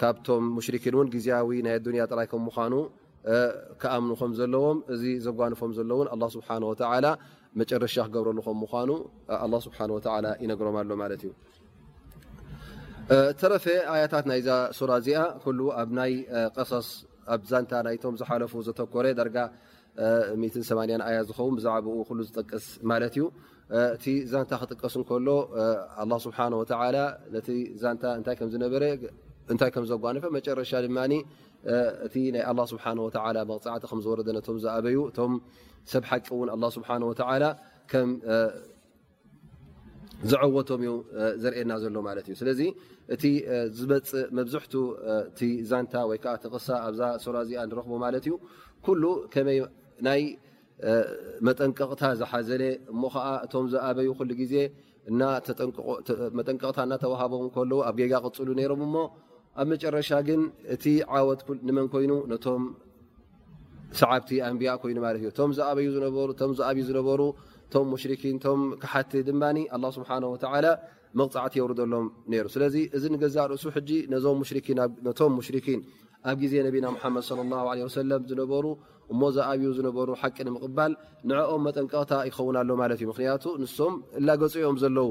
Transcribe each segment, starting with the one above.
ካብቶም ሙሽሪኪን እውን ግዜያዊ ናይ ኣዱንያ ጥራይ ከም ምዃኑ ክኣምኑ ከም ዘለዎም እዚ ዘጓንፎም ዘለውን ኣላ ስብሓን ወተዓላ መጨረሻ ክገብረሉ ከም ምዃኑ ኣላ ስብሓን ወተዓላ ይነግሮም ኣሎ ማለት እዩ ተረፈ ኣያታት ናይዛ ሱራ እዚኣ ኩሉ ኣብ ናይ ቀሰስ ኣብ ዛንታ ናይቶም ዝሓለፉ ዘተኮረ ዳርጋ ን8 ኣያ ዝኸውን ብዛዕኡ ሉ ዝጠቅስ ማለት እዩ እቲ ዛንታ ክጥቀስ ከሎ ه ስብሓ ነቲ ዛንታ እታይ ከዝነበረ እታይ ከዘጓነፈ መጨረሻ ድማ እቲ ናይ ኣ ስብሓ መቕፃዕቲ ከዝወረደ ነቶም ዝኣበዩ እቶም ሰብ ሓቂ ን ስብሓ ከም ዘዐወቶም እዩ ዘርእና ዘሎ ማለት እዩ ስለዚ እቲ ዝመፅእ መብዝሕቱ ቲ ዛንታ ወይከዓ ተቕሳ ኣብዛ ሱራ እዚኣ ንረኽቦ ማለት እዩ ኩሉ ከመይ ናይ መጠንቀቕታ ዝሓዘለ እሞ ከዓ እቶም ዝኣበዩ ኩሉ ግዜ መጠንቀቕታ እናተዋሃቦም ከለዉ ኣብ ጌጋ ቅፅሉ ነይሮም እሞ ኣብ መጨረሻ ግን እቲ ዓወት ንመን ኮይኑ ነቶም ሰዓብቲ ኣንብያ ኮይኑ ማት እዩ ቶም ዝኣበዩ ዝነበሩ ቶም ዝኣብዩ ዝነበሩ ቶም ሙሽርኪን ቶም ክሓቲ ድማ ኣላ ስብሓን ወተላ መቕፃዕቲ የውርደሎም ነይሩ ስለዚ እዚ ንገዛእ ርእሱ ሕጂ ነዞም ነቶም ሙሽርኪን ኣብ ግዜ ነቢና ሓመድ ለ ላ ለ ወሰለም ዝነበሩ እሞ ዝኣብዩ ዝነበሩ ሓቂ ንምቕባል ንዕኦም መጠንቀቕታ ይኸውን ኣሎ ማለት እዩ ምክንያቱ ንሶም እላገፁ እዮም ዘለዉ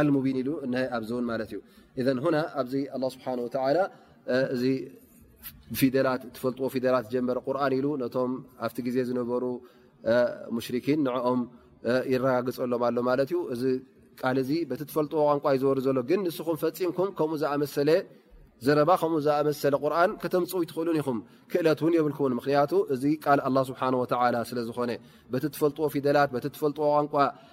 ኣልሙቢን ኢሉ እሀ ኣብዚ እውን ማለት እዩ እዘ ሁና ኣብዚ ኣላ ስብሓን ወተላ እዚ ፊደላት ትፈልጥዎ ፊደላት ጀመረ ቁርን ኢሉ ነቶም ኣብቲ ግዜ ዝነበሩ ሙሽርኪን ንኦም ይረጋግፀሎም ኣሎ ማለት እዩ እዚ ቃል እዚ በቲ ትፈልጥዎ ቋንቋ ዩ ዝወር ዘሎ ግን ንስኹም ፈፂምኩም ከምኡ ዝኣመሰለ ዘረባ ከምኡ ዝኣመሰለ ቁርን ከተምፅኡ ይትኽእሉን ኢኹም ክእለት እውን የብልኩምን ምክንያቱ እዚ ቃል ኣላ ስብሓን ወተላ ስለዝኾነ በቲ ትፈልጥዎ ፊደላት በቲ ትፈልጥዎ ቋንቋ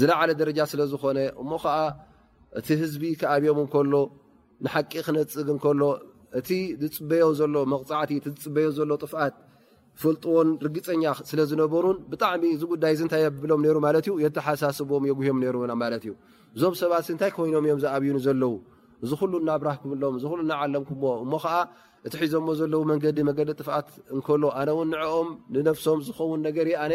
ዝለዓለ ደረጃ ስለ ዝኾነ እሞ ኸዓ እቲ ህዝቢ ክኣብዮም እከሎ ንሓቂ ክነፅግ እከሎ እቲ ዝፅበዮ ዘሎ መቕፃዕቲ እቲ ዝፅበዮ ዘሎ ጥፍኣት ፈልጥዎን ርግፀኛ ስለ ዝነበሩን ብጣዕሚ እዚ ጉዳይ እዚ እንታይ የብሎም ነይሩ ማለት እዩ የተሓሳስቦም የጉህዮም ነይሩ ማለት እዩ እዞም ሰባት እንታይ ኮይኖም እዮም ዝኣብዩኒ ዘለዉ እዚ ኩሉ እናብራህኩምሎም እዚ ኩሉ እናዓለምኩምዎ እሞ ከዓ እቲ ሒዞሞ ዘለዉ መንገዲ መገዲ ጥፍኣት እንከሎ ኣነ እውን ንዕኦም ንነፍሶም ዝኸውን ነገር ይኣነ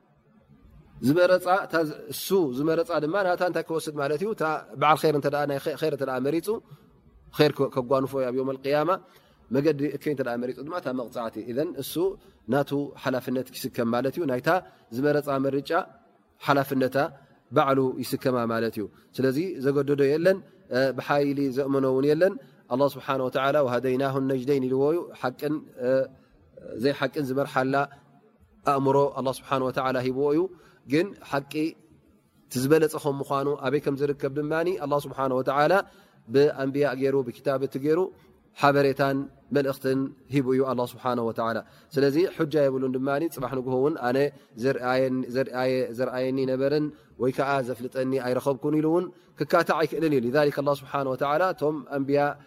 ዝመረፃ ድማ ናታ እንታይ ክወስድ ማለት እዩ በዓል ር እተ መሪፁ ር ከጓንፎ ኣብ ዮም ያማ መገዲ እከ እተ መሪፁ ድማ እታ መቕፃዕቲ እሱ ና ሓላፍነት ይስከም ማለት እዩ ናይታ ዝመረፃ መርጫ ሓላፍነታ ባዕሉ ይስከማ ማለት እዩ ስለዚ ዘገደዶ የለን ብሓይሊ ዘእመኖ ውን የለን ኣ ስብሓ ሃደይና ነጅደይን ኢልዎ ዩ ሓቅን ዘይሓቅን ዝመርሓላ ኣእምሮ ኣላ ስብሓን ወተላ ሂብዎ እዩ ግን ሓቂ ዝበለፀ ከም ምኳኑ ኣበይ ከም ዝርከብ ድማ ኣላ ስብሓን ወተላ ብኣንብያ ገይሩ ብክታብቲ ገይሩ ሓበሬታን መልእኽትን ሂቡ እዩ ኣላ ስብሓ ወላ ስለዚ ጃ የብሉን ድማ ፅባሕ ንግሆ እውን ኣነ ዘርኣየኒ ነበርን ወይ ከዓ ዘፍልጠኒ ኣይረከብኩን ኢሉ እውን ክካታዕ ኣይክእልን እዩ ስብሓ ወላ እቶም ኣንብያ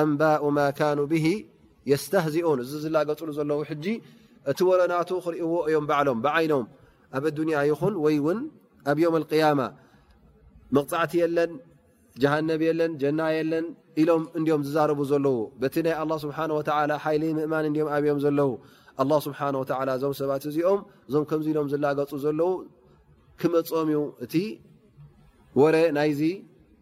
ኣንባኡ ማ ካኑ ብሂ የስተህዚኡን እዚ ዝላገፅሉ ዘለዉ ሕጂ እቲ ወረናቱ ክርእዎ እዮም ባዕሎም ብዓይኖም ኣብ ኣዱንያ ይኹን ወይ እውን ኣብ ዮም ኣልቅያማ መቕፃዕቲ የለን ጀሃነብ የለን ጀና የለን ኢሎም እንዲም ዝዛረቡ ዘለዉ በቲ ናይ ኣላ ስብሓን ወተላ ሓይሊ ምእማን እንዲም ኣብዮም ዘለዉ ኣላ ስብሓን ወተላ እዞም ሰባት እዚኦም እዞም ከምዚ ኢሎም ዝላገፁ ዘለዉ ክመፆም እዩ እቲ ወረ ናይዚ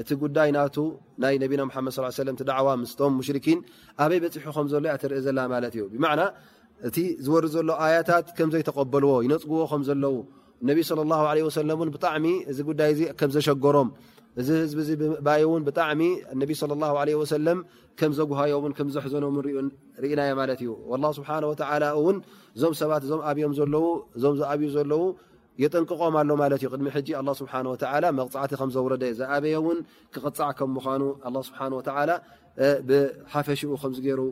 እቲ ጉዳይ ናቱ ናይ ነቢና ሓመድ ص ሰለ ዳዕዋ ምስቶም ሙሽርኪን ኣበይ በፂሑ ከም ዘሎ እያ ትርኢ ዘላ ማለት እዩ ብማዕና እቲ ዝወር ዘሎ ኣያታት ከምዘይተቀበልዎ ይነፅግዎ ከም ዘለዉ ነቢ صለ ላ ለ ወሰለ ን ብጣዕሚ እዚ ጉዳይ ዚ ከም ዘሸገሮም እዚ ህዝቢ ዚ ባይ እውን ብጣዕሚ ነቢ صለ ላ ለ ወሰለም ከም ዘጉሃዮምን ከም ዘሕዘኖምን ርእናዮ ማለት እዩ ላ ስብሓ ወላ እውን እዞም ሰባት እዞም ኣብዮም ዘለዉ እዞም ዝኣብዩ ዘለዉ የጠንቅቆም ኣሎ ማለት እዩ ቅድሚ ሕጂ ኣላ ስብሓን ወተላ መቕፃዕቲ ከም ዘውረደ ዝኣበየ እውን ክቕፃዕ ከም ምኳኑ ኣ ስብሓን ወተላ ብሓፈሽኡ ከምዚ ገይሩ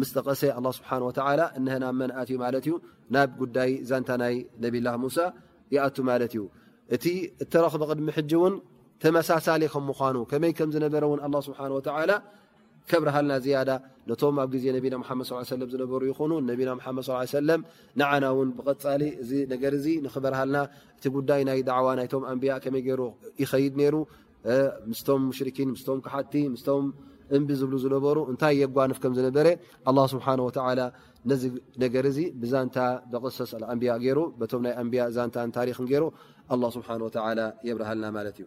ምስ ጠቐሰ ኣላ ስብሓን ወተላ እነሀናብ መን ኣትዩ ማለት እዩ ናብ ጉዳይ ዛንታ ናይ ነብላ ሙሳ ይኣቱ ማለት እዩ እቲ እተረኽበ ቅድሚ ሕጂ እውን ተመሳሳሊ ከም ምኳኑ ከመይ ከም ዝነበረ እውን ኣላ ስብሓን ወተላ ከብርሃልና ዝያዳ ነቶም ኣብ ግዜ ነቢና መሓመድ ስ ሰለም ዝነበሩ ይኹኑ ነቢና ሓመድ ስ ሰለም ንዓና እውን ብቐፃሊ እዚ ነገር እዚ ንክበርሃልና እቲ ጉዳይ ናይ ዳዕዋ ናይቶም ኣንብያ ከመይ ገይሩ ይኸይድ ነይሩ ምስቶም ሙሽርኪን ምስቶም ክሓቲ ምስቶም እምቢ ዝብሉ ዝነበሩ እንታይ የጓንፍ ከም ዝነበረ ኣላ ስብሓን ወተላ ነዚ ነገር እዚ ብዛንታ ብቕሰስ ኣንብያ ገይሩ በቶም ናይ ኣንብያ ዛንታን ታሪክን ገይሩ ኣላ ስብሓን ወተላ የብርሃልና ማለት እዩ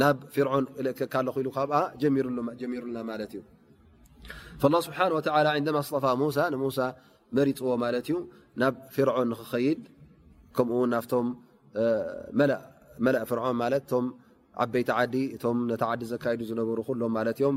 ናብ ፍርዖን እልእከካ ኣለኹ ኢሉ ካብኣ ጀሚሩና ማለት እዩ ላ ስብሓን ወተላ ዕንደማ ኣስጠፋ ሙሳ ንሙሳ መሪፅዎ ማለት እዩ ናብ ፍርዖን ንክኸይድ ከምኡውን ናብቶም መላእ ፍርዖን ማለት እቶም ዓበይቲ ዓዲ እቶም ነቲ ዓዲ ዘካይዱ ዝነበሩ ኩሎም ማለት እዮም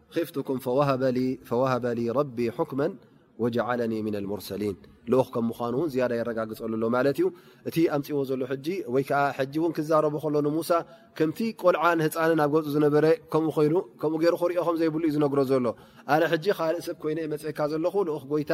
ኽፍቱኩም ፈዋሃበ ሊ ረቢ ሑክመ ወጀዓለኒ ምና ልሙርሰሊን ልኡኽ ከም ምዃኑ እውን ዝያዳ የረጋግፀሉ ኣሎ ማለት እዩ እቲ ኣምፅዎ ዘሎ ሕጂ ወይ ከዓ ሕጂ እውን ክዛረቡ ከሎ ንሙሳ ከምቲ ቆልዓን ህፃንን ኣብ ገፁ ዝነበረ ከምኡ ኮይኑ ከምኡ ገይሩ ክሪኦ ከም ዘይብሉ እዩ ዝነግሮ ዘሎ ኣነ ሕጂ ካልእ ሰብ ኮይነ መፅእካ ዘለኹ ልኡኽ ጎይታ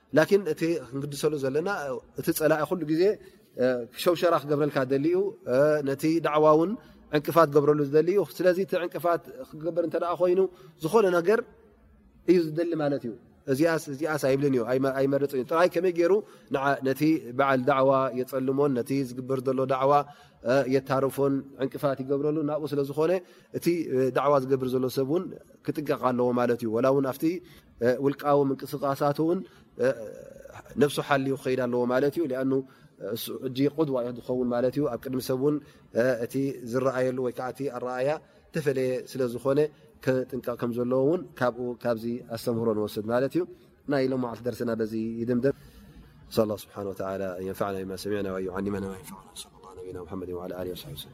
ላኪን እቲ ክንግድሰሉ ዘለና እቲ ፀላኢ ኩሉ ግዜ ሸውሸራ ክገብረልካ ደሊ ዩ ነቲ ዳዕዋ ውን ዕንቅፋት ገብረሉ ዝደሊ ዩ ስለዚ እቲ ዕንቅፋት ክገብር እተ ኮይኑ ዝኾነ ነገር እዩ ዝደሊ ማለት እዩ እዚኣስ እዚኣስ ኣይብልን እዩ ኣይመርፅ እዩ ጥራይ ከመይ ገይሩ ነቲ በዓል ዳዕዋ የፀልሞን ነቲ ዝግበር ዘሎ ዳዕዋ የታርፎን ዕንቅፋት ይገብረሉ ናብኡ ስለዝኾነ እቲ ዳዕዋ ዝገብር ዘሎ ሰብ ውን ክጥንቀቕ ኣለዎ ማለት እዩ ወላ ውን ኣብቲ ውልቃዊ ምንቅስቃሳት ውን ነብሱ ሓልዩ ክኸይድ ኣለዎ ማለት እዩ ኣኑ ሕጂ ቁድዋ ዩ ዝኸውን ማለት እዩ ኣብ ቅድሚ ሰብ ውን እቲ ዝረኣየሉ ወይከዓ እቲ ኣረኣያ ተፈለየ ስለ ዝኾነ ክጥንቀቕ ከም ዘለዎ ውን ካብኡ ካብዚ ኣስተምህሮ ንወስድ ማለት እዩ ናይ ሎ መዓልቲ ደርስና በዚ ይድምደም ስብሓ ንፈዕና ዩ ሰሚዕና ዩ ዓሊመና ዩ ና ና መድ ላ ላ ላ